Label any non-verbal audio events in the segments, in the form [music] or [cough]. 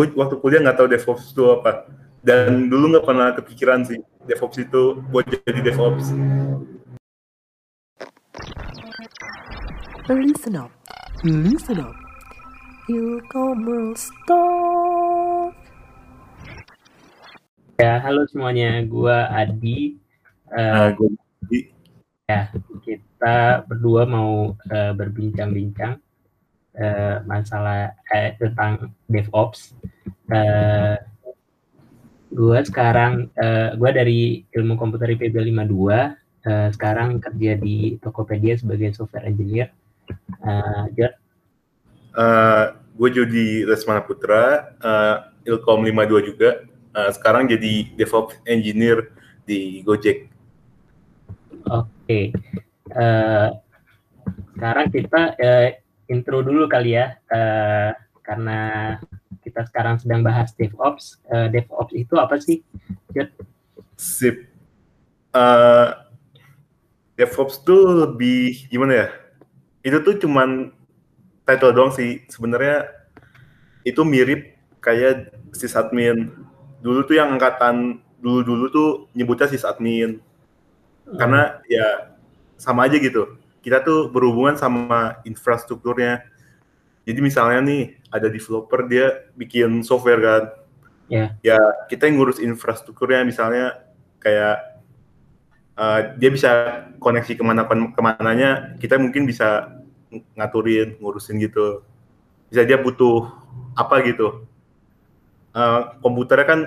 gue waktu kuliah nggak tahu DevOps itu apa dan dulu nggak pernah kepikiran sih DevOps itu buat jadi DevOps. Listen up, listen up. E-commerce talk. Ya, halo semuanya. Gua Adi. Nah, Uh, gue jadi ya, kita berdua mau uh, berbincang-bincang uh, masalah eh, tentang DevOps. Uh, gua sekarang uh, gua dari ilmu komputer IPB 52 uh, sekarang kerja di Tokopedia sebagai software engineer. Uh, Jod, uh, gue Jody Lesmana Putra, uh, Ilkom 52 juga. Uh, sekarang jadi DevOps Engineer di Gojek. Oke, Eh, sekarang kita eh, intro dulu kali ya, eh, karena kita sekarang sedang bahas DevOps. Eh, DevOps itu apa sih? Jod? Sip. Uh, DevOps tuh lebih gimana ya? Itu tuh cuman title doang sih. Sebenarnya itu mirip kayak sysadmin. Dulu tuh yang angkatan dulu-dulu tuh nyebutnya sysadmin. Karena ya sama aja gitu. Kita tuh berhubungan sama infrastrukturnya. Jadi misalnya nih ada developer dia bikin software kan. Ya. Ya kita yang ngurus infrastrukturnya misalnya kayak uh, dia bisa koneksi ke mana ke mananya kita mungkin bisa ngaturin ngurusin gitu. Bisa dia butuh apa gitu. Uh, komputernya kan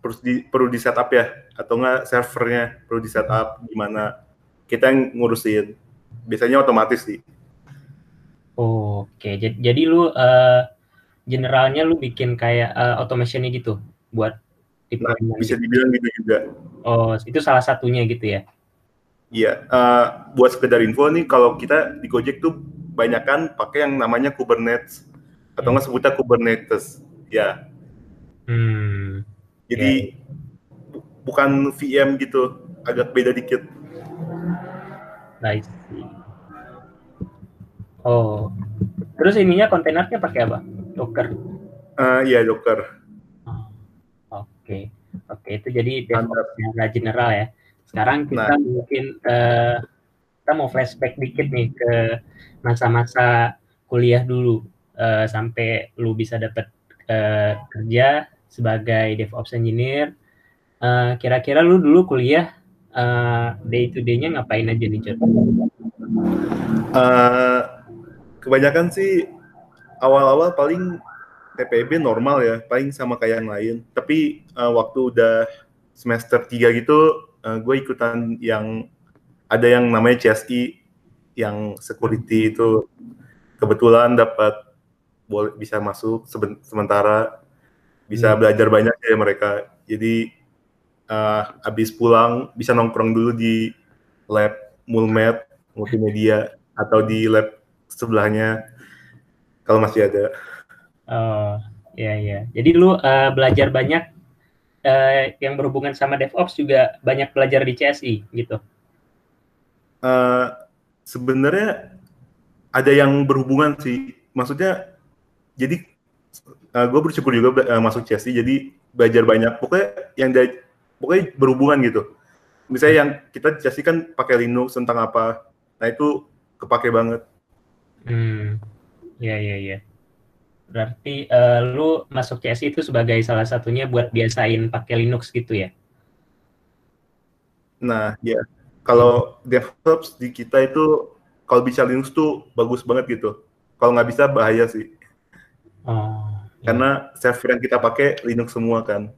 perlu di perlu di setup ya atau enggak servernya perlu di setup gimana kita yang ngurusin biasanya otomatis sih. Oke, jadi, jadi lu eh, generalnya lu bikin kayak eh, automationnya gitu buat nah, deployment. bisa dibilang gitu juga. Oh, itu salah satunya gitu ya? iya uh, buat sekedar info nih kalau kita di Gojek tuh banyak kan pakai yang namanya Kubernetes. Atau nggak sebutnya Kubernetes. Ya. Hmm. jadi bu- bukan VM gitu. Agak beda dikit. See. Oh, terus ininya kontainernya pakai apa? Docker. Uh, iya Docker Oke, oke itu jadi Mantap. DevOps secara general ya. Sekarang kita Nah. mungkin eh, kita mau flashback dikit nih ke masa-masa kuliah dulu eh, sampai lu bisa dapat eh, kerja sebagai DevOps engineer. Eh, Kira-kira lu dulu kuliah eh, day to day-nya ngapain aja nih, Jod? Uh, kebanyakan sih awal-awal paling TPB normal ya, paling sama kayak yang lain. Tapi uh, waktu udah semester 3 gitu, uh, gue ikutan yang ada yang namanya CSI, yang security itu kebetulan dapat boleh bisa masuk sementara bisa Hmm. belajar banyak ya mereka. Jadi uh, habis pulang bisa nongkrong dulu di lab Mulmed multimedia atau di lab sebelahnya kalau masih ada. Oh, iya iya. Jadi lu eh, belajar banyak eh, yang berhubungan sama DevOps juga banyak belajar di CSI gitu. Eh, sebenarnya ada yang berhubungan sih. Maksudnya jadi gue bersyukur juga eh, masuk CSI jadi belajar banyak. Pokoknya yang da- pokoknya berhubungan gitu. Misalnya yang kita CSI kan pakai Linux tentang apa. Nah itu kepake banget. Hmm, iya iya iya. Berarti eh, lu masuk CSI itu sebagai salah satunya buat biasain pakai Linux gitu ya? Nah ya kalau DevOps di kita itu kalau bisa Linux tuh bagus banget gitu. Kalau nggak bisa bahaya sih. Oh, iya. Karena server yang kita pakai Linux semua kan.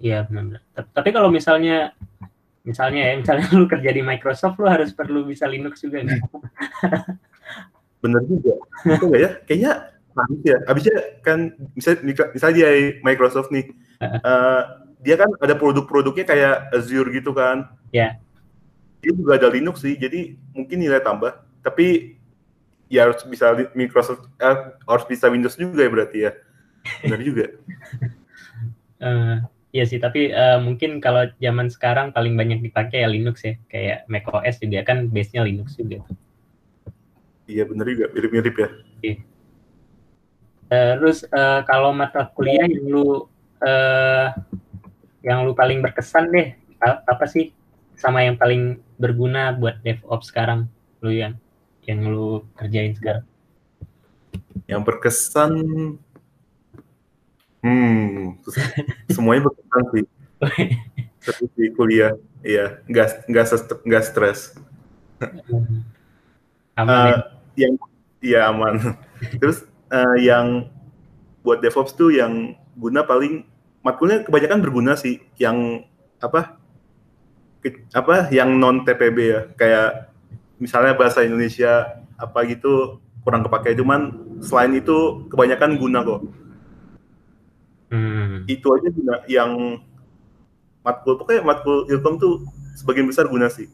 Iya benar. Ta- Tapi kalau misalnya misalnya ya, misalnya [laughs] lu kerja di Microsoft lu harus perlu bisa Linux juga nggak? [laughs] Bener juga. Itu nggak ya? Kayaknya harus ya. Abisnya kan misalnya, misalnya dia Microsoft nih, eh, dia kan ada produk-produknya kayak Azure gitu kan. Ya. Dia juga ada Linux sih, jadi mungkin nilai tambah. Tapi ya harus bisa Microsoft, eh, harus bisa Windows juga ya berarti ya. Benar juga. [laughs] Eh, Iya sih, tapi eh, mungkin kalau zaman sekarang paling banyak dipakai ya Linux ya, kayak macOS juga kan base-nya Linux juga. Iya bener juga, mirip-mirip ya. terus uh, kalau mata kuliah yang lu uh, yang lu paling berkesan deh apa sih sama yang paling berguna buat DevOps sekarang lu yang yang lu kerjain sekarang? Yang berkesan hmm semuanya berkesan sih. Seperti kuliah, iya, nggak nggak nggak stres. Aman uh, ya? Yang iya aman. [laughs] Terus uh, yang buat DevOps tuh yang guna paling matkulnya kebanyakan berguna sih. Yang apa? Apa? Yang non TPB ya. Kayak misalnya bahasa Indonesia apa gitu kurang kepake. Cuman selain itu kebanyakan guna kok. Hmm. itu aja guna yang matkul. Pokoknya matkul ilkom tuh sebagian besar guna sih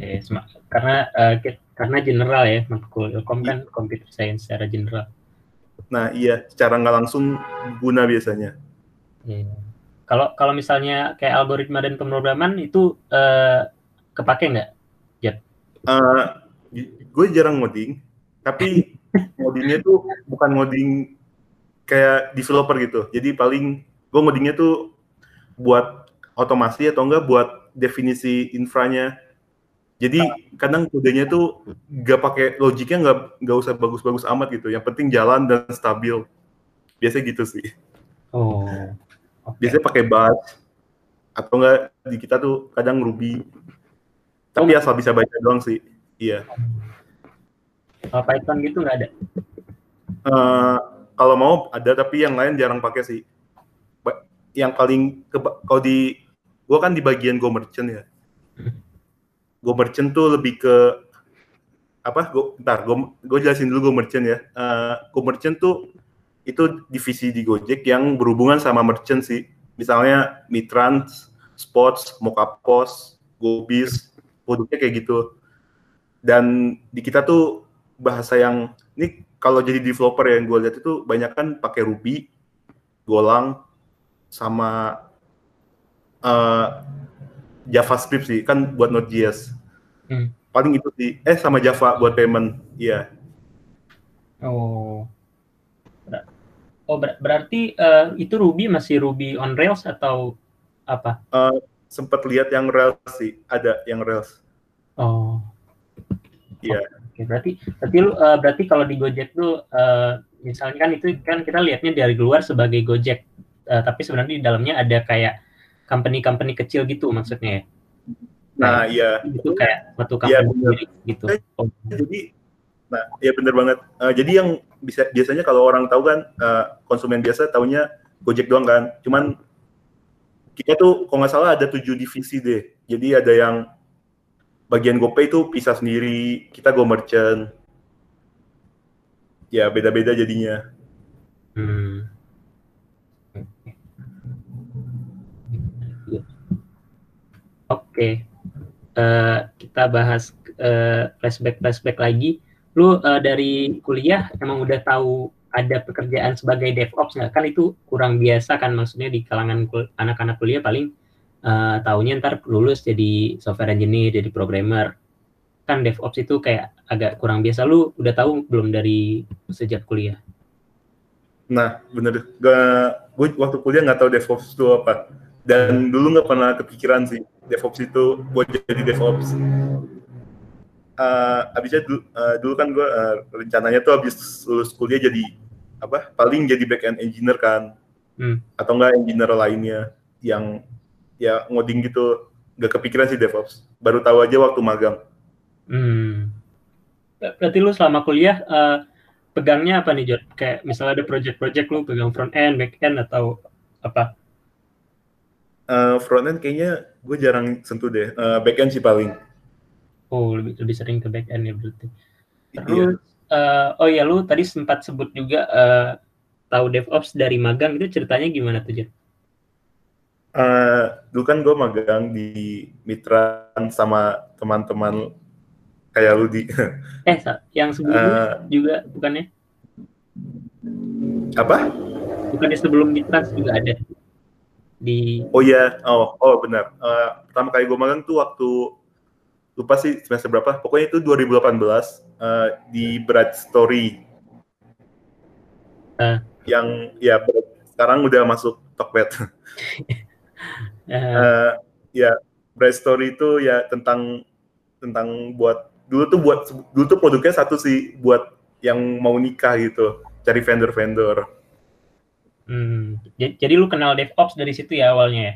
yes, karena uh, karena general ya matkul ilkom kan iya. computer science secara general nah iya secara nggak langsung guna biasanya yeah. kalau kalau misalnya kayak algoritma dan pemrograman itu uh, kepake nggak Jet? Uh, gue jarang ngoding tapi [laughs] ngodingnya tuh bukan ngoding kayak developer gitu jadi paling gue ngodingnya tuh buat otomasi atau enggak buat definisi infranya jadi kadang kodenya tuh nggak pakai logiknya nggak nggak usah bagus-bagus amat gitu. Yang penting jalan dan stabil. Biasanya gitu sih. Oh. Okay. Biasanya pakai bash atau enggak di kita tuh kadang Ruby. Tapi oh. asal bisa baca doang sih. Iya. Kalau Python gitu nggak ada? Uh, kalau mau ada tapi yang lain jarang pakai sih. Yang paling kalau di gua kan di bagian Go Merchant ya. Go Merchant tuh lebih ke apa? Go, ntar, gue gue jelasin dulu Go Merchant ya. Uh, Go Merchant tuh itu divisi di Gojek yang berhubungan sama merchant sih. Misalnya Mitrans, Spots, Mokapos, Gobis, produknya kayak gitu. Dan di kita tuh bahasa yang ini kalau jadi developer yang gue lihat itu banyak kan pakai Ruby, Golang, sama uh, JavaScript sih kan buat Node.js. Hmm. Paling itu sih. Eh sama Java buat payment. Iya. Yeah. Oh. Oh ber berarti uh, itu Ruby masih Ruby on Rails atau apa? Uh, sempat lihat yang Rails sih, ada yang Rails. Oh. Iya. Yeah. Oke, berarti berarti lu uh, berarti kalau di Gojek tuh uh, misalnya kan itu kan kita lihatnya dari luar sebagai Gojek, uh, tapi sebenarnya di dalamnya ada kayak company-company kecil gitu maksudnya ya? Nah, iya. Itu kayak satu iya, company ya, gitu. Oh. Jadi, nah, ya bener banget. Uh, jadi yang bisa biasanya kalau orang tahu kan uh, konsumen biasa taunya Gojek doang kan. Cuman kita tuh kalau nggak salah ada tujuh divisi deh. Jadi ada yang bagian GoPay itu pisah sendiri, kita Go Merchant. Ya beda-beda jadinya. Hmm. Oke, uh, kita bahas uh, flashback flashback lagi. Lu uh, dari kuliah emang udah tahu ada pekerjaan sebagai DevOps nggak? Kan itu kurang biasa kan maksudnya di kalangan anak-anak kuliah paling uh, tahunya ntar lulus jadi software engineer, jadi programmer. Kan DevOps itu kayak agak kurang biasa. Lu udah tahu belum dari sejak kuliah? Nah, bener. Gue waktu kuliah nggak tahu DevOps itu apa. Dan dulu nggak pernah kepikiran sih DevOps itu buat jadi DevOps. Uh, abisnya dulu, uh, dulu kan gue uh, rencananya tuh abis lulus kuliah jadi apa? Paling jadi back end engineer kan, hmm. atau enggak engineer lainnya yang ya ngoding gitu. Gak kepikiran sih DevOps. Baru tahu aja waktu magang. Hmm. Berarti lu selama kuliah uh, pegangnya apa nih Jod? Kayak misalnya ada project-project lu pegang front end, back end atau apa? Uh, front end kayaknya gue jarang sentuh deh. Uh, back end sih paling. Oh, lebih lebih sering ke back end ya berarti. Iya. Terus, iya. uh, oh ya lu tadi sempat sebut juga uh, tahu DevOps dari magang itu ceritanya gimana tuh, Jen? Uh, dulu kan gue magang di Mitra sama teman-teman kayak lu di. [laughs] eh, yang sebelumnya uh, juga bukannya? Apa? Bukannya sebelum Mitra juga ada? Di oh iya oh oh benar. Uh, pertama kali gue magang tuh waktu lupa sih semester berapa. Pokoknya itu 2018 uh, di Bright Story. Eh. Yang ya sekarang udah masuk Tokped. Eh, [laughs] Eh, ya Bright Story itu ya tentang tentang buat dulu tuh buat dulu tuh produknya satu sih buat yang mau nikah gitu cari vendor-vendor hmm, jadi lu kenal DevOps dari situ ya awalnya ya?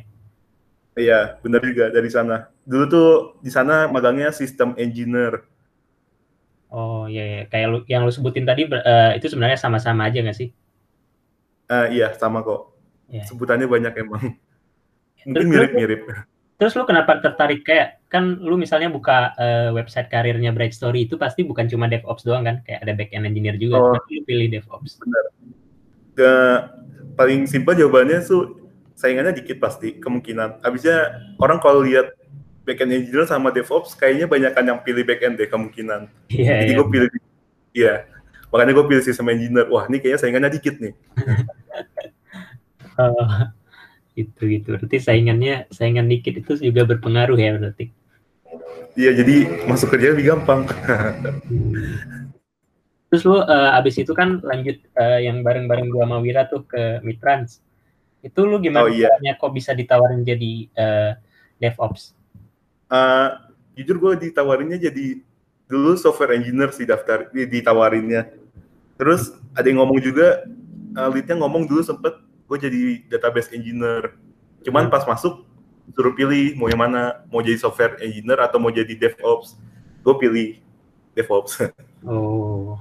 iya benar juga dari sana dulu tuh di sana magangnya sistem engineer Oh iya, iya. kayak lu, yang lu sebutin tadi eh, itu sebenarnya sama-sama aja nggak sih? Eh, iya sama kok Iya. sebutannya banyak emang mungkin mirip-mirip Terus lu kenapa tertarik kayak kan lu misalnya buka eh, website karirnya Bright Story itu pasti bukan cuma DevOps doang kan, kayak ada backend engineer juga. Oh. Kenapa lu pilih DevOps? ke paling simpel jawabannya tuh saingannya dikit pasti kemungkinan habisnya orang kalau lihat backend engineer sama DevOps kayaknya banyak yang pilih backend deh kemungkinan Iya, Jadi iya. gue pilih, iya. Makanya gue pilih sistem engineer. Wah, ini kayaknya saingannya dikit nih. [laughs] Oh, gitu gitu. Berarti saingannya saingan dikit itu juga berpengaruh ya berarti. Iya, jadi masuk kerja lebih gampang. [laughs] Terus lu eh, abis itu kan lanjut eh, yang bareng-bareng gua sama Wira tuh ke Mitrans. Itu lu gimana Oh, iya. caranya kok bisa ditawarin jadi eh, DevOps? Eh, jujur gue ditawarinnya jadi dulu software engineer sih daftar di- ditawarinnya. Terus ada yang ngomong juga, eh, leadnya ngomong dulu sempet gue jadi database engineer. Cuman pas masuk suruh pilih mau yang mana, mau jadi software engineer atau mau jadi DevOps. Gue pilih DevOps. [laughs] Oh.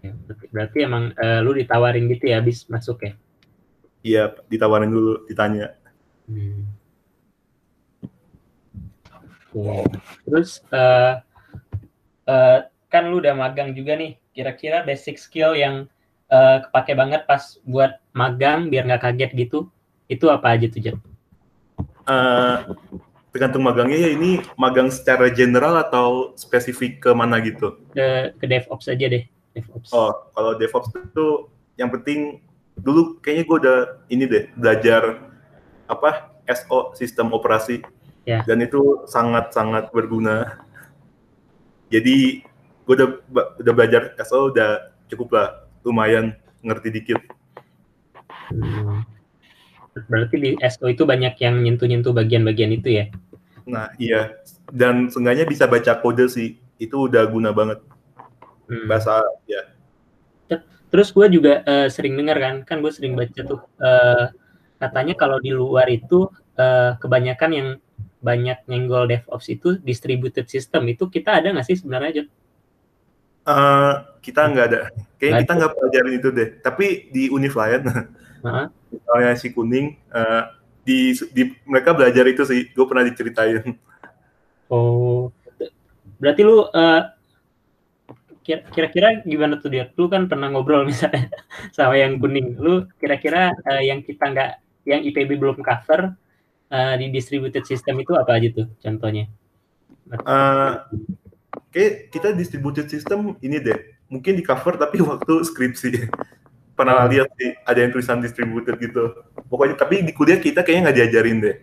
Oke. Berarti, emang eh, lu ditawarin gitu ya abis masuk ya? Iya, ditawarin dulu, ditanya. Hmm. Oke. Terus eh eh, kan lu udah magang juga nih. Kira-kira basic skill yang eh, kepake banget pas buat magang biar nggak kaget gitu. Itu apa aja tuh, Jat? eh tergantung magangnya ya ini magang secara general atau spesifik ke mana gitu. Ke, ke DevOps aja deh. DevOps. Oh, kalau DevOps itu yang penting dulu kayaknya gue udah ini deh belajar apa SO sistem operasi Ya. dan itu sangat-sangat berguna. Jadi gue udah udah belajar SO udah cukup lah lumayan ngerti dikit. Hmm. Berarti di SO itu banyak yang nyentuh-nyentuh bagian-bagian itu ya? Nah iya dan seenggaknya bisa baca kode sih itu udah guna banget Hmm. bahasa ya Terus gue juga eh, sering dengar kan, kan gue sering baca tuh eh, katanya kalau di luar itu eh, kebanyakan yang banyak nyenggol DevOps itu distributed system itu kita ada nggak sih sebenarnya Jod? Eh, kita nggak ada. Kayaknya kita nggak pelajarin itu deh. Tapi di univ [laughs] Heeh. misalnya si kuning, eh, di, di mereka belajar itu sih. Gue pernah diceritain. Oh, berarti lu kira- kira-kira gimana tuh dia? Lu kan pernah ngobrol [laughs] misalnya sama yang kuning. Lu kira-kira eh, yang kita nggak, yang IPB belum cover eh, di distributed system itu apa aja tuh contohnya? Kayak kita distributed system ini deh. Mungkin di cover tapi [laughs] waktu skripsi. Pernah Hmm. lihat sih ada yang tulisan distributed gitu. Pokoknya tapi di kuliah kita kayaknya nggak diajarin deh.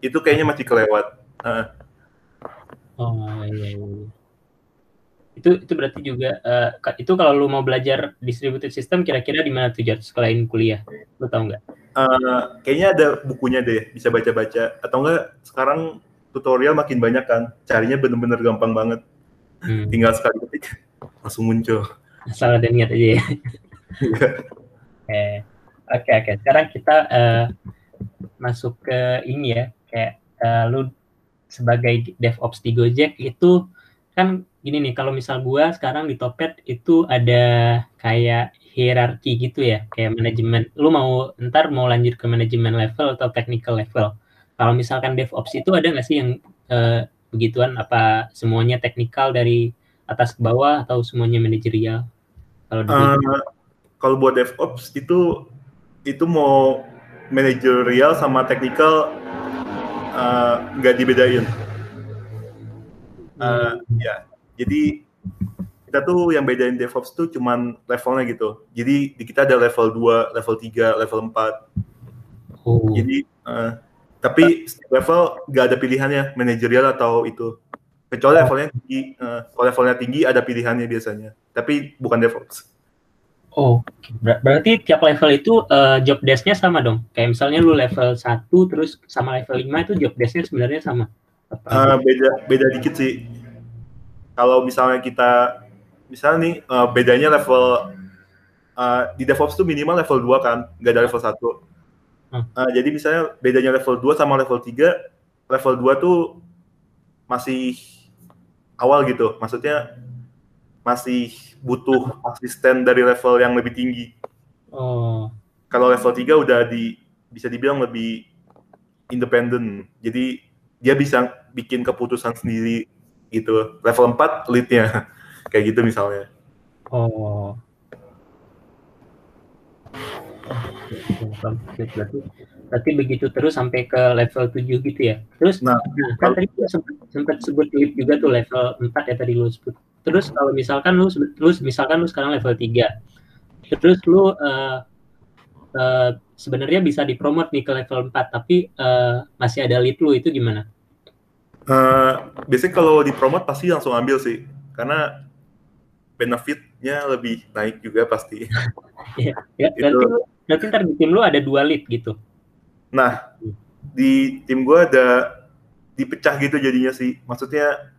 Itu kayaknya masih kelewat. Eh, Oh iya, iya. Iya. Itu itu berarti juga ka- itu kalau lu mau belajar distributed system kira-kira di mana tuh Jod selain kuliah? Lu tahu nggak? eh, kayaknya ada bukunya deh, bisa baca-baca. Atau enggak sekarang tutorial makin banyak kan. Carinya bener-bener gampang banget. Hmm. tinggal sekali ketik langsung muncul. Asal ada niat aja ya. Oke, oke, oke. Sekarang kita eh, masuk ke ini ya, kayak eh, lu sebagai DevOps di Gojek itu kan gini nih, kalau misal gua sekarang di Topet itu ada kayak hierarki gitu ya, kayak manajemen. Lu mau ntar mau lanjut ke manajemen level atau technical level. Kalau misalkan DevOps itu ada nggak sih yang eh, begituan? Apa semuanya teknikal dari atas ke bawah atau semuanya manajerial? Kalau? Eh, kalau buat DevOps itu itu mau manajerial sama technical eh, nggak dibedain. Eh, ya, jadi kita tuh yang bedain DevOps tuh cuman levelnya gitu. Jadi di kita ada level 2, level 3, level 4. Oh. Jadi eh, tapi level nggak ada pilihannya manajerial atau itu. Kecuali levelnya tinggi, eh, kalau levelnya tinggi ada pilihannya biasanya. Tapi bukan DevOps. Oh, ber berarti tiap level itu uh, job desk-nya sama dong. Kayak misalnya lu level 1 terus sama level 5 itu job desk-nya sebenarnya sama. Uh, beda beda dikit sih. Kalau misalnya kita misalnya nih uh, bedanya level uh, di DevOps tuh minimal level 2 kan, nggak ada level 1. Hmm. Uh, jadi misalnya bedanya level 2 sama level 3, level 2 tuh masih awal gitu. Maksudnya masih butuh asisten dari level yang lebih tinggi. Oh. Kalau level 3 udah di bisa dibilang lebih independen. Jadi dia bisa bikin keputusan sendiri gitu. Level 4 lead-nya. [laughs] Kayak gitu misalnya. Oh. berarti berarti begitu terus sampai ke level 7 gitu ya. Terus nah, nah kan tadi sempat, sempat sebut lead juga tuh level 4 ya tadi lu sebut terus kalau misalkan lu lu misalkan lu sekarang level 3 terus lu uh, uh, sebenarnya bisa dipromot nih ke level 4 tapi uh, masih ada lead lu itu gimana? Uh, biasanya kalau dipromot pasti langsung ambil sih karena benefitnya lebih naik juga pasti. ya, ya berarti, lu, berarti ntar di tim lu ada dua lead gitu. Nah, di tim gua ada dipecah gitu jadinya sih. Maksudnya,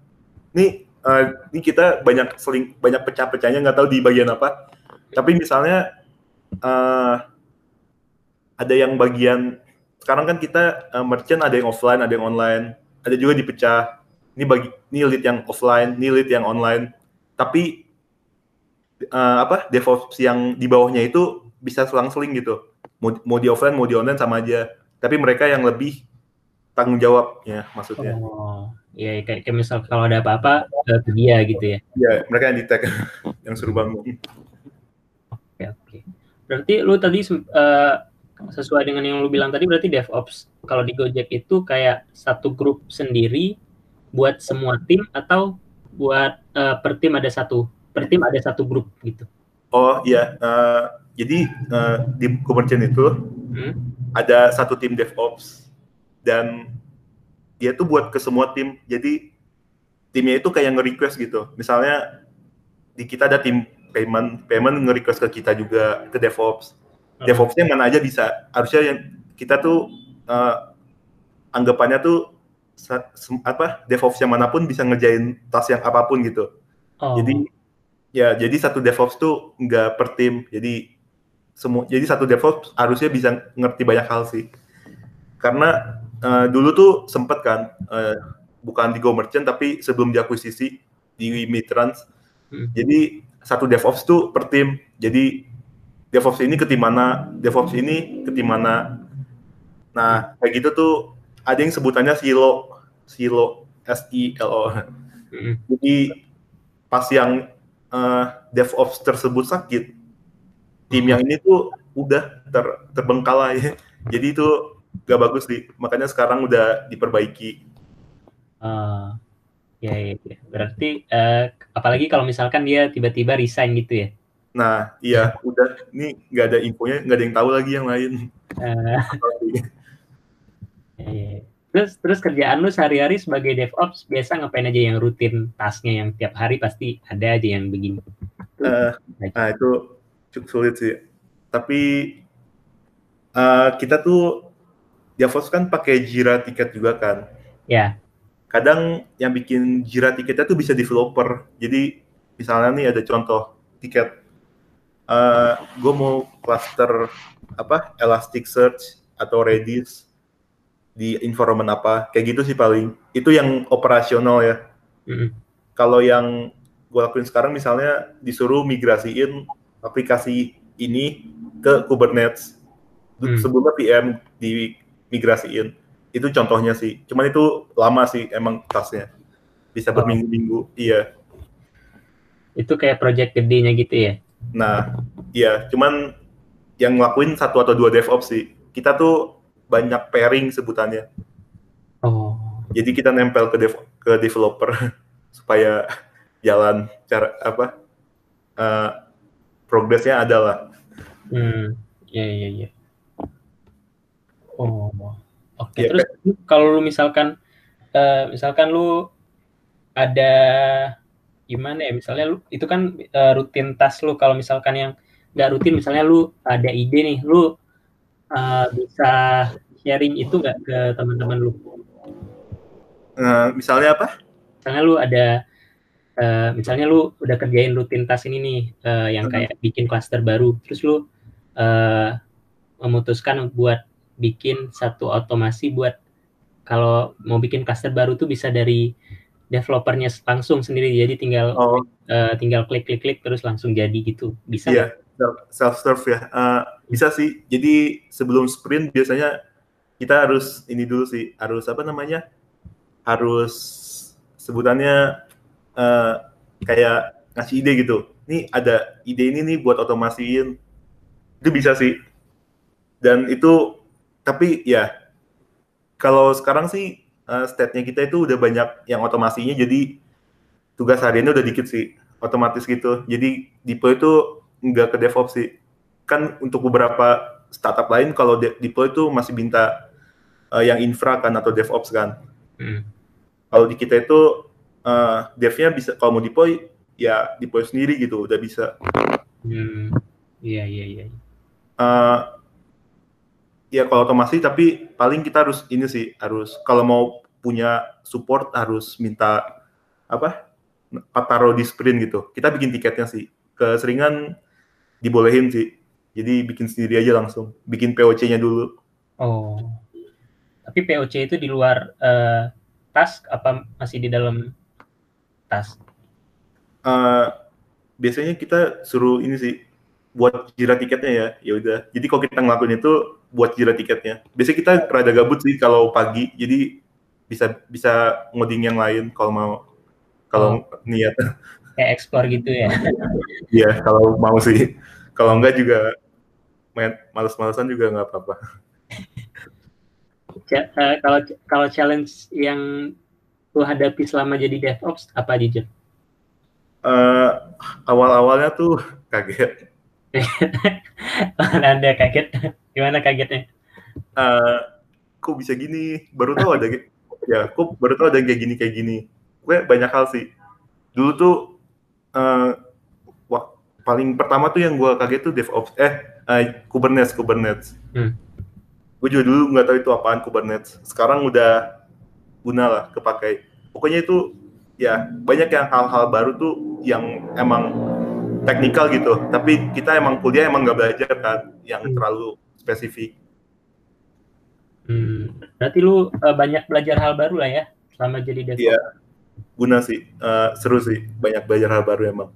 nih uh, ini kita banyak seling banyak pecah-pecahnya nggak tahu di bagian apa. Tapi misalnya uh, ada yang bagian sekarang kan kita uh, merchant ada yang offline, ada yang online, ada juga dipecah. Ini bagi ini lead yang offline, ini lead yang online. Tapi uh, apa DevOps yang di bawahnya itu bisa selang-seling gitu. Mau, mau di offline, mau di online sama aja. Tapi mereka yang lebih tanggung jawabnya maksudnya. Oh. Ya kayak, kayak misal kalau ada apa-apa ke dia gitu ya. Iya, mereka yang di tag [laughs] yang suruh bangun. Oke, oke. Berarti lu tadi uh, sesuai dengan yang lu bilang tadi berarti DevOps kalau di Gojek itu kayak satu grup sendiri buat semua tim atau buat uh, per tim ada satu per tim ada satu grup gitu. Oh iya, uh, jadi uh, di Kubernetes itu hmm? ada satu tim DevOps dan dia tuh buat ke semua tim jadi timnya itu kayak nge-request gitu misalnya di kita ada tim payment payment nge-request ke kita juga ke DevOps. DevOpsnya mana aja bisa harusnya yang kita tuh uh, anggapannya tuh apa DevOps yang mana pun bisa ngerjain tas yang apa pun gitu oh. jadi ya jadi satu DevOps tuh nggak per tim jadi semua jadi satu DevOps harusnya bisa ngerti banyak hal sih karena uh, dulu tuh sempet kan uh, bukan di Go Merchant tapi sebelum diakuisisi di Mitrans. Hmm. Jadi satu DevOps tuh per tim. Jadi DevOps ini ke tim mana, DevOps ini ke tim mana. Nah, kayak gitu tuh ada yang sebutannya silo, silo S I L O. Hmm. Jadi pas yang uh, DevOps tersebut sakit, tim yang ini tuh udah ter, terbengkalai. [laughs] Jadi itu gak bagus sih. Makanya sekarang udah diperbaiki. Uh, ya, ya, ya. Berarti uh, apalagi kalau misalkan dia tiba-tiba resign gitu ya? Nah, iya, udah. Ini nggak ada infonya, nggak ada yang tahu lagi yang lain. Uh, ya, ya. Terus terus kerjaan lu sehari-hari sebagai DevOps biasa ngapain aja yang rutin tasknya yang tiap hari pasti ada aja yang begini. Uh, nah itu cukup sulit sih. Tapi uh, kita tuh Javos kan pakai Jira tiket juga kan. Ya. Kadang yang bikin Jira tiketnya tuh bisa developer. Jadi misalnya nih ada contoh tiket. Uh, eh, gue mau cluster apa Elasticsearch atau Redis di environment apa kayak gitu sih paling itu yang operasional ya mm -hmm. kalau yang gue lakuin sekarang misalnya disuruh migrasiin aplikasi ini ke Kubernetes mm. sebelumnya PM di migrasiin. Itu contohnya sih. Cuman itu lama sih emang tasnya. Bisa oh. berminggu-minggu. Iya. Itu kayak project gedenya gitu ya? Nah, iya. Cuman yang ngelakuin satu atau dua DevOps sih. Kita tuh banyak pairing sebutannya. Oh. Jadi kita nempel ke dev ke developer [laughs] supaya jalan cara apa uh, progresnya ada lah. Hmm, iya iya iya. Oh, oke. Okay. Ya, Terus kalau lu misalkan, uh, misalkan lu ada gimana ya? Misalnya lu itu kan uh, rutinitas lu kalau misalkan yang nggak rutin misalnya lu ada ide nih lu uh, bisa sharing itu nggak ke teman-teman lu uh, misalnya apa misalnya lu ada uh, misalnya lu udah kerjain rutinitas ini nih uh, yang hmm. kayak bikin klaster baru terus lu uh, memutuskan buat bikin satu otomasi buat kalau mau bikin klaster baru tuh bisa dari developernya langsung sendiri. Jadi tinggal oh. uh, tinggal klik klik klik terus langsung jadi gitu. Bisa yeah, self serve ya. Uh, bisa sih. Jadi sebelum sprint biasanya kita harus ini dulu sih. Harus apa namanya? Harus sebutannya uh, kayak ngasih ide gitu. Nih ada ide ini nih buat otomasiin. Itu bisa sih. Dan itu tapi ya kalau sekarang sih uh, state-nya kita itu udah banyak yang otomasinya jadi tugas hariannya udah dikit sih otomatis gitu. Jadi deploy itu nggak ke DevOps sih. Kan untuk beberapa startup lain kalau de deploy itu masih minta uh, yang infra kan atau DevOps kan. Hmm. kalau di kita itu uh, devnya bisa kalau mau deploy ya deploy sendiri gitu udah bisa. Hmm. iya iya iya. Uh, ya kalau otomasi tapi paling kita harus ini sih harus kalau mau punya support harus minta apa taruh di sprint gitu. Kita bikin tiketnya sih. Keseringan dibolehin sih. Jadi bikin sendiri aja langsung. Bikin POC-nya dulu. Oh. Tapi POC itu di luar uh, task apa masih di dalam task? Uh, biasanya kita suruh ini sih buat jira tiketnya ya. Ya udah. Jadi kalau kita ngelakuin itu buat jira tiketnya. Biasanya kita rada gabut sih kalau pagi jadi bisa bisa ngoding yang lain kalau mau kalau oh. niat. [laughs] Kayak ekspor gitu ya? [laughs] Iya kalau mau sih. Kalau enggak juga main males-malesan juga nggak apa-apa. Uh, kalau kalau challenge yang lu hadapi selama jadi DevOps apa aja uh, awal-awalnya tuh kaget Anda kaget? Gimana kagetnya? Uh, kok bisa gini? Baru tahu ada ya, kok baru tahu ada kayak gini kayak gini. Gue banyak hal sih. Dulu tuh uh, wah, paling pertama tuh yang gue kaget tuh DevOps eh uh, Kubernetes Kubernetes. Hmm. Gue juga dulu nggak tahu itu apaan Kubernetes. Sekarang udah guna lah kepakai. Pokoknya itu ya banyak yang hal-hal baru tuh yang emang teknikal gitu tapi kita emang kuliah emang nggak belajar kan yang hmm. terlalu spesifik hmm. berarti lu uh, banyak belajar hal baru lah ya selama jadi DevOps iya guna sih uh, seru sih banyak belajar hal baru emang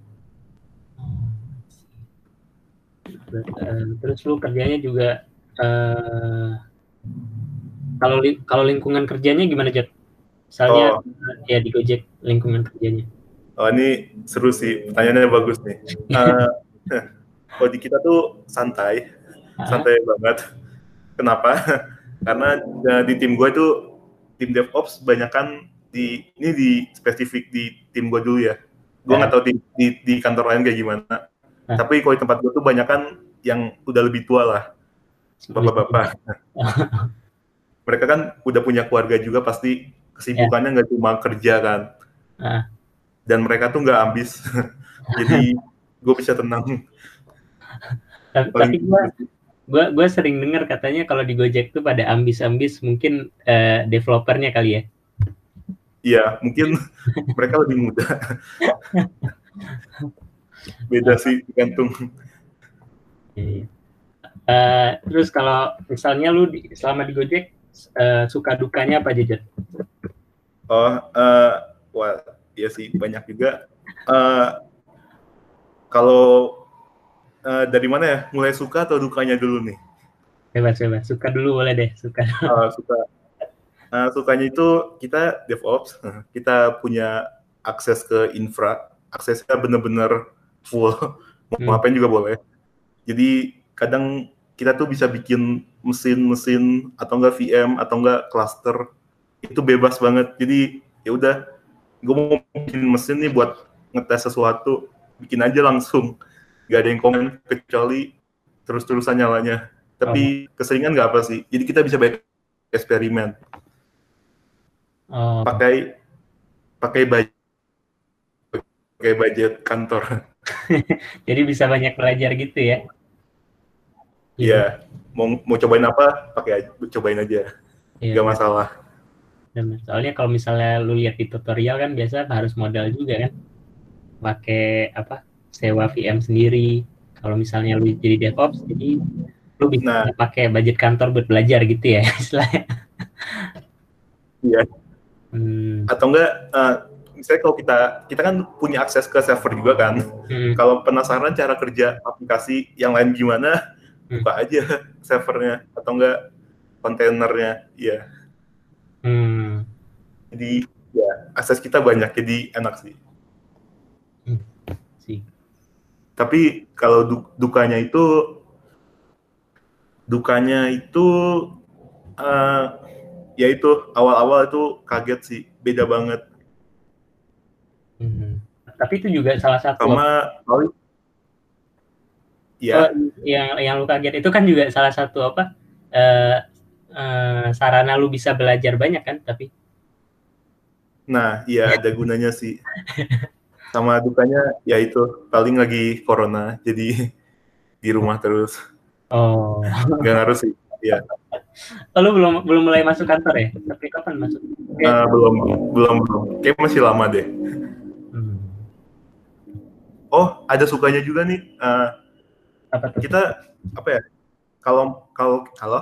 uh, terus lu kerjanya juga uh, kalau li kalau lingkungan kerjanya gimana Jet? Misalnya oh. ya di Gojek lingkungan kerjanya. Oh ini seru sih, pertanyaannya bagus nih. [laughs] Uh, kalau di kita tuh santai, santai banget. Kenapa? [laughs] Karena uh, di tim gue itu tim DevOps banyak kan di ini di spesifik di tim gue dulu ya. Gue nggak tahu di, di, di kantor lain kayak gimana. Tapi kalau di tempat gue tuh banyak kan yang udah lebih tua lah, bapak-bapak. [laughs] Mereka kan udah punya keluarga juga pasti kesibukannya nggak cuma kerja kan dan mereka tuh nggak ambis [laughs] jadi gue bisa tenang. Tapi gue gue gue sering dengar katanya kalau di Gojek tuh pada ambis-ambis mungkin uh, developernya kali ya. Iya mungkin [laughs] mereka lebih muda [laughs] beda sih gantung uh, terus kalau misalnya lu di, selama di Gojek uh, suka dukanya apa aja oh uh, wah Iya sih banyak juga. Uh, kalau uh, dari mana ya? Mulai suka atau dukanya dulu nih? Bebas bebas. Suka dulu boleh deh. Suka. Uh, suka. Uh, sukanya itu kita DevOps, [laughs] kita punya akses ke infra, aksesnya bener-bener full, [laughs] mau hmm. ngapain juga boleh. Jadi kadang kita tuh bisa bikin mesin-mesin atau enggak VM atau enggak cluster itu bebas banget. Jadi ya udah gue mau bikin mesin nih buat ngetes sesuatu. Bikin aja langsung. Gak ada yang komen kecuali terus-terusan nyalanya. Tapi oh. keseringan nggak apa sih? Jadi kita bisa banyak eksperimen. Oh. pakai pakai budget pakai budget kantor. [laughs] Jadi bisa banyak belajar gitu ya. Iya, mau mau cobain apa? Pakai cobain aja, Iya, nggak masalah. Benar. Soalnya kalau misalnya lu lihat di tutorial kan biasa harus modal juga kan. Pakai apa? Sewa VM sendiri. Kalau misalnya lu jadi DevOps, jadi lu bisa Nah. pakai budget kantor buat belajar gitu ya [laughs] istilahnya. Iya. Hmm, Atau enggak, eh, misalnya kalau kita kita kan punya akses ke server juga kan. hmm, Kalau penasaran cara kerja aplikasi yang lain gimana, Hmm. buka aja [laughs] servernya atau enggak kontainernya. Iya. hmm. Jadi ya akses kita banyak, jadi enak sih. sih. Tapi kalau du- dukanya itu dukanya itu eh ya itu awal-awal itu kaget sih, beda banget Hmm. Tapi itu juga salah satu sama paling Oh, ya yang yang lu kaget itu kan juga salah satu apa eh eh, sarana lu bisa belajar banyak kan tapi nah ya ada gunanya sih. Sama dukanya ya itu paling lagi corona jadi [laughs] di rumah terus. Oh. Nggak ngaruh sih ya Oh, lu belum belum mulai masuk kantor ya? Tapi kapan masuk? Oke. Eh, belum belum belum. Kayak masih lama deh. Hmm. oh ada sukanya juga nih. Eh, apa tuh? kita apa ya? Kalau kalau kalau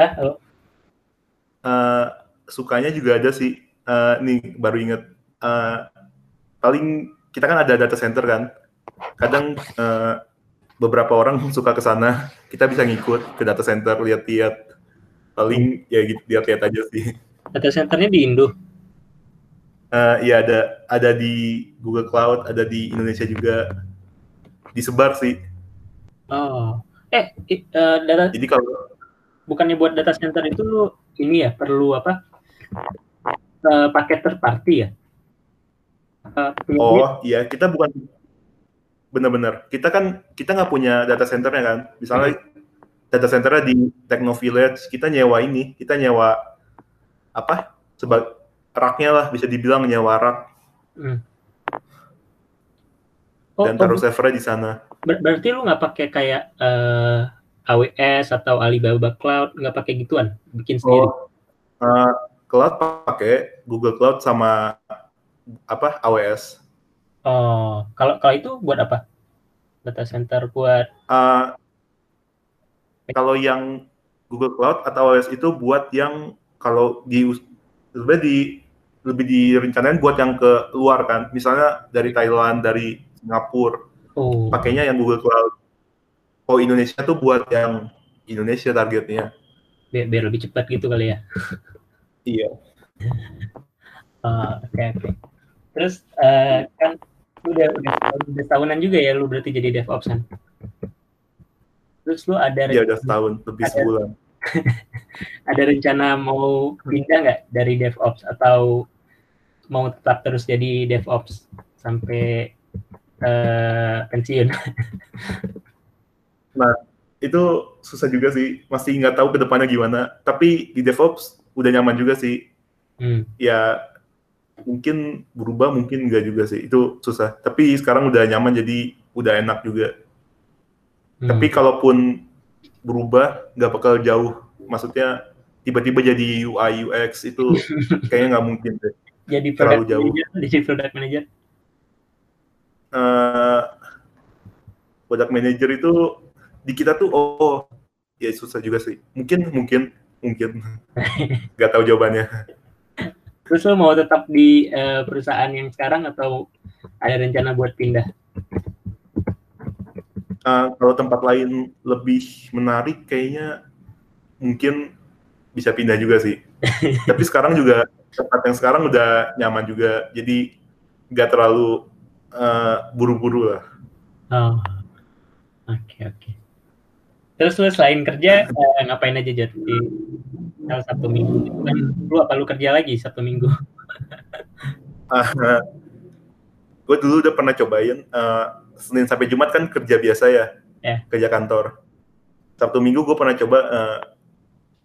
ah, halo? eh, sukanya juga ada sih Eh, nih baru inget. Eh, paling kita kan ada data center kan. Kadang eh, beberapa orang [laughs] suka ke sana. Kita bisa ngikut ke data center lihat-lihat. Paling ya gitu lihat-lihat aja sih. Data centernya di Indo? Eh, ya ada ada di Google Cloud ada di Indonesia juga. Disebar sih. Oh. Eh i- eh, data jadi kalau bukannya buat data center itu lu ini ya perlu apa Eh, paket third party ya duit? Oh iya, kita bukan benar-benar. Kita kan kita nggak punya data centernya kan. Misalnya data centernya di Techno Village, kita nyewa ini, kita nyewa apa? Sebab raknya lah bisa dibilang nyewa rak Hmm. Oh, dan oh, taruh servernya di sana. Ber- berarti lu nggak pakai kayak eh, AWS atau Alibaba Cloud nggak pakai gituan bikin sendiri Oh, eh, cloud pakai Google Cloud sama apa AWS. oh kalau kalau itu buat apa data center buat Eh, kalau yang Google Cloud atau AWS itu buat yang kalau di sebenarnya di lebih direncanain buat yang ke luar kan, misalnya dari Thailand, dari Singapura, oh pakainya yang Google Cloud. Oh Indonesia tuh buat yang Indonesia targetnya. biar, biar lebih cepat gitu kali ya [laughs] Iya. Oh, oke oke terus eh, kan lu udah udah udah tahunan juga ya lu berarti jadi DevOps kan terus lu ada Iya udah setahun lebih Ada. sebulan. [laughs] ada rencana mau pindah nggak dari DevOps atau mau tetap terus jadi DevOps sampai eh, pensiun? [laughs] Itu susah juga sih, masih nggak tahu ke depannya gimana. Tapi di DevOps udah nyaman juga sih. Hmm. Ya mungkin berubah, mungkin enggak juga sih. Itu susah. Tapi sekarang udah nyaman jadi udah enak juga. Hmm. Tapi kalaupun berubah nggak bakal jauh. Maksudnya tiba-tiba jadi UI UX itu [laughs] kayaknya nggak mungkin deh. jadi terlalu jauh. manager, jadi product manager. Eh, product manager itu di kita tuh oh ya susah juga sih. Mungkin mungkin mungkin nggak tahu jawabannya. Terus lu mau tetap di eh, perusahaan yang sekarang atau ada rencana buat pindah? Eh, kalau tempat lain lebih menarik kayaknya mungkin bisa pindah juga sih. [laughs] Tapi sekarang juga tempat yang sekarang udah nyaman juga. Jadi nggak terlalu eh, buru-buru lah. Oh, oke oke. Terus lu selain kerja eh, ngapain aja Jod di salah satu minggu? Itu Kan lu apa lu kerja lagi satu minggu? [laughs] [laughs] gue dulu udah pernah cobain eh, Senin sampai Jumat kan kerja biasa ya, Ya. kerja kantor. Sabtu Minggu gue pernah coba eh,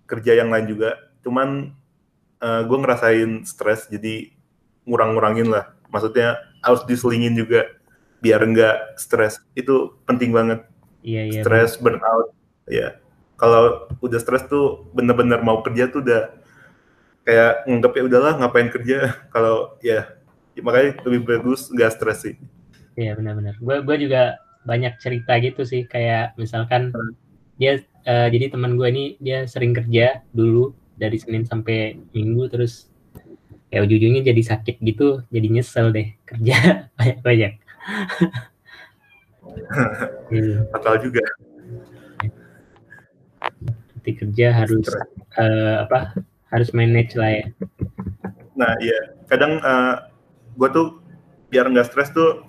kerja yang lain juga, cuman gue ngerasain stres jadi ngurang-ngurangin lah. Maksudnya harus diselingin juga. biar nggak stres itu penting banget Iya iya. stres burnout ya kalau udah stres tuh bener-bener mau kerja tuh udah kayak nganggep ya udahlah ngapain kerja [laughs] kalau ya, ya makanya lebih bagus nggak stres sih Iya benar-benar. Gue gue juga banyak cerita gitu sih kayak misalkan Hmm. dia eh, jadi teman gue ini dia sering kerja dulu dari Senin sampai Minggu terus ya ujung-ujungnya jadi sakit gitu jadi nyesel deh kerja [laughs] banyak-banyak. [laughs] Iya, fatal juga nanti kerja harus eh, apa harus manage lah ya. Nah, iya. Kadang eh gue tuh biar nggak stres tuh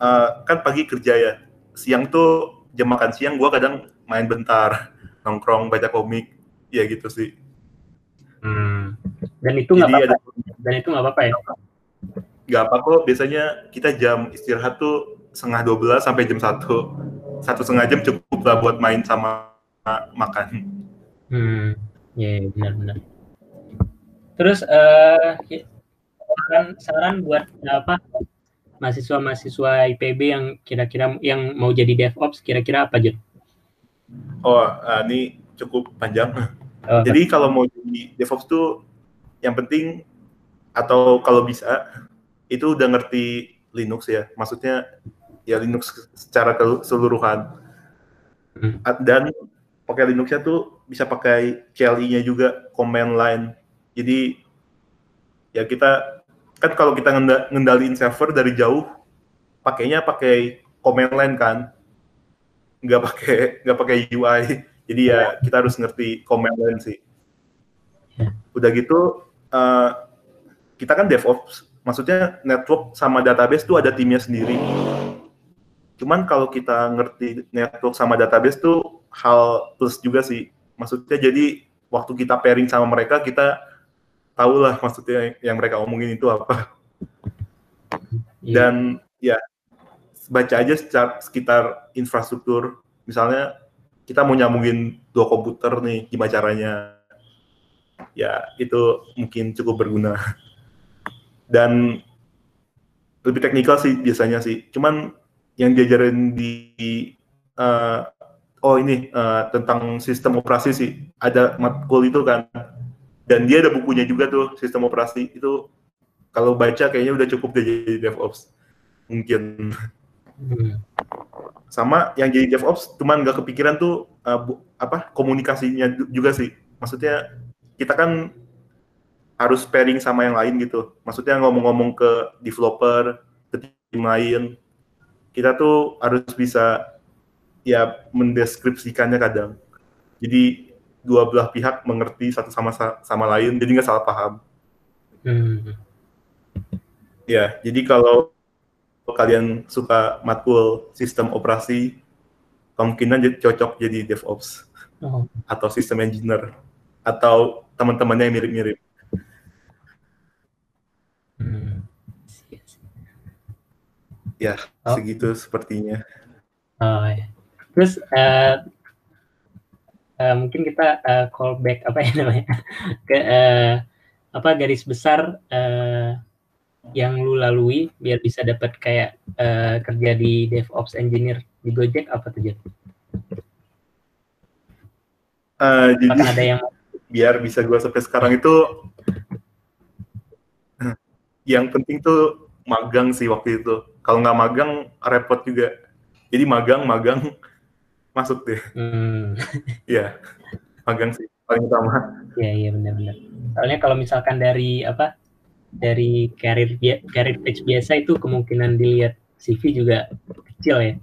eh, kan pagi kerja ya. Siang tuh jam makan siang gue kadang main bentar, [laughs] nongkrong, baca komik, ya gitu sih. Hmm. Dan itu nggak apa-apa. Dan itu nggak apa-apa ya. nggak apa kok. Biasanya kita jam istirahat tuh setengah 12 sampai jam satu satu setengah jam cukup lah buat main sama makan. Hmm, ya ya, benar-benar. Terus eh ya, saran saran buat apa mahasiswa-mahasiswa IPB yang kira-kira yang mau jadi DevOps kira-kira apa Jun? Oh, ah, ini cukup panjang. Oh, Jadi kalau mau jadi DevOps tuh yang penting atau kalau bisa itu udah ngerti Linux ya. Maksudnya ya Linux secara keseluruhan. Hmm. Dan pakai Linuxnya tuh bisa pakai CLI-nya juga command line. Jadi ya kita kan kalau kita ngenda- ngendaliin server dari jauh pakainya pakai command line kan. Nggak pakai nggak pakai UI. Jadi ya kita harus ngerti command line sih. Ya. Udah gitu eh, kita kan DevOps, maksudnya network sama database tuh ada timnya sendiri. Cuman kalau kita ngerti network sama database tuh hal plus juga sih. Maksudnya jadi waktu kita pairing sama mereka kita tahu lah maksudnya yang mereka omongin itu apa. iya. Dan ya baca aja secara, sekitar infrastruktur. Misalnya kita mau nyambungin dua komputer nih, gimana caranya? Ya itu mungkin cukup berguna. Dan lebih teknikal sih biasanya sih. Cuman yang diajarin di eh, oh ini eh, tentang sistem operasi sih. Ada matkul itu kan. Dan dia ada bukunya juga tuh sistem operasi. Itu kalau baca kayaknya udah cukup deh jadi DevOps. Mungkin. Hmm, sama yang jadi DevOps cuman nggak kepikiran tuh uh, bu- apa komunikasinya juga sih. Maksudnya kita kan harus pairing sama yang lain gitu. Maksudnya ngomong-ngomong ke developer ke tim lain. Kita tuh harus bisa ya mendeskripsikannya kadang jadi dua belah pihak mengerti satu sama sama lain jadi nggak salah paham hmm, Ya, jadi kalau kalian suka matkul sistem operasi, kemungkinan jadi cocok jadi DevOps oh, atau sistem engineer atau teman-temannya yang mirip-mirip. hmm. Ya, Oh. segitu sepertinya. Oh, ya. Terus eh, eh, mungkin kita eh, call back apa ya namanya [laughs] ke eh, apa garis besar eh, yang lu lalui biar bisa dapat kayak eh, kerja di DevOps engineer di Gojek apa tuh Jet? Eh, jadi ada yang [laughs] biar bisa gua sampai sekarang itu [clears throat] yang penting tuh magang sih waktu itu. Kalau nggak magang repot juga. Jadi magang magang masuk deh. hmm, Ya, magang sih paling utama. ya iya benar-benar. Soalnya kalau misalkan dari apa dari karir karir page biasa itu kemungkinan dilihat CV juga kecil ya.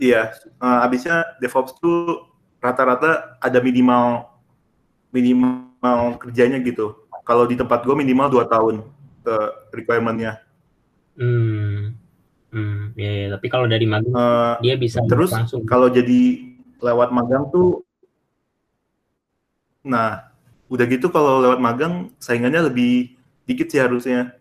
Iya, eh, habisnya DevOps tuh rata-rata ada minimal minimal kerjanya gitu. Kalau di tempat gue minimal 2 tahun ke requirement-nya. Hmm, hmm, ya, ya. tapi kalau dari magang Eh, dia bisa terus langsung. kalau jadi lewat magang tuh, nah udah gitu kalau lewat magang saingannya lebih dikit sih harusnya,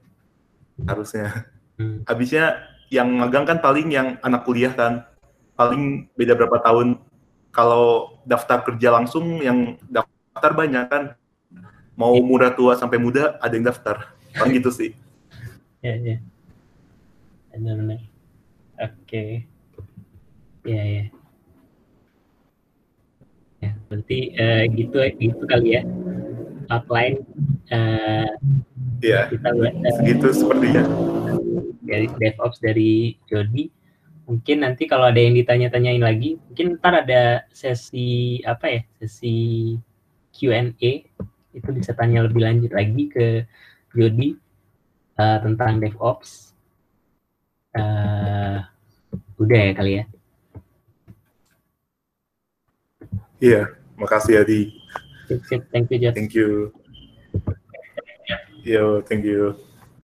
harusnya. Hmm, Habisnya yang magang kan paling yang anak kuliah kan, paling beda berapa tahun. Kalau daftar kerja langsung yang daftar banyak kan, mau muda tua sampai muda ada yang daftar, paling gitu sih. ya, ya. Benar-benar. Oke. Ya ya. Ya, berarti eh, gitu gitu kali ya. Outline eh, Iya, kita buat eh, segitu sepertinya. dari DevOps dari Jody. Mungkin nanti kalau ada yang ditanya-tanyain lagi, mungkin ntar ada sesi apa ya, sesi Q&A itu bisa tanya lebih lanjut lagi ke Jody eh, tentang DevOps. Eh, udah ya kali ya. Iya, makasih Adi. Sip, sip. Thank you, Jod. Thank you. Yo, thank you.